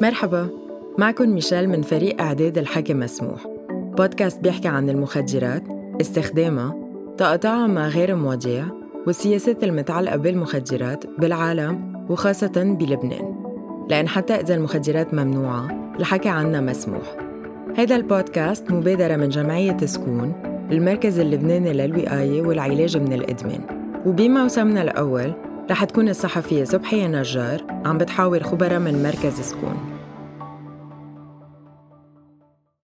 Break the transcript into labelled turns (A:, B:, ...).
A: مرحبا معكم ميشيل من فريق إعداد الحكي مسموح. بودكاست بيحكي عن المخدرات استخدامها تقاطعها مع غير مواضيع والسياسات المتعلقة بالمخدرات بالعالم وخاصة بلبنان. لأن حتى إذا المخدرات ممنوعة الحكي عنها مسموح. هذا البودكاست مبادرة من جمعية سكون المركز اللبناني للوقاية والعلاج من الإدمان. وبموسمنا الأول رح تكون الصحفية صبحية نجار عم بتحاور خبراء من مركز سكون.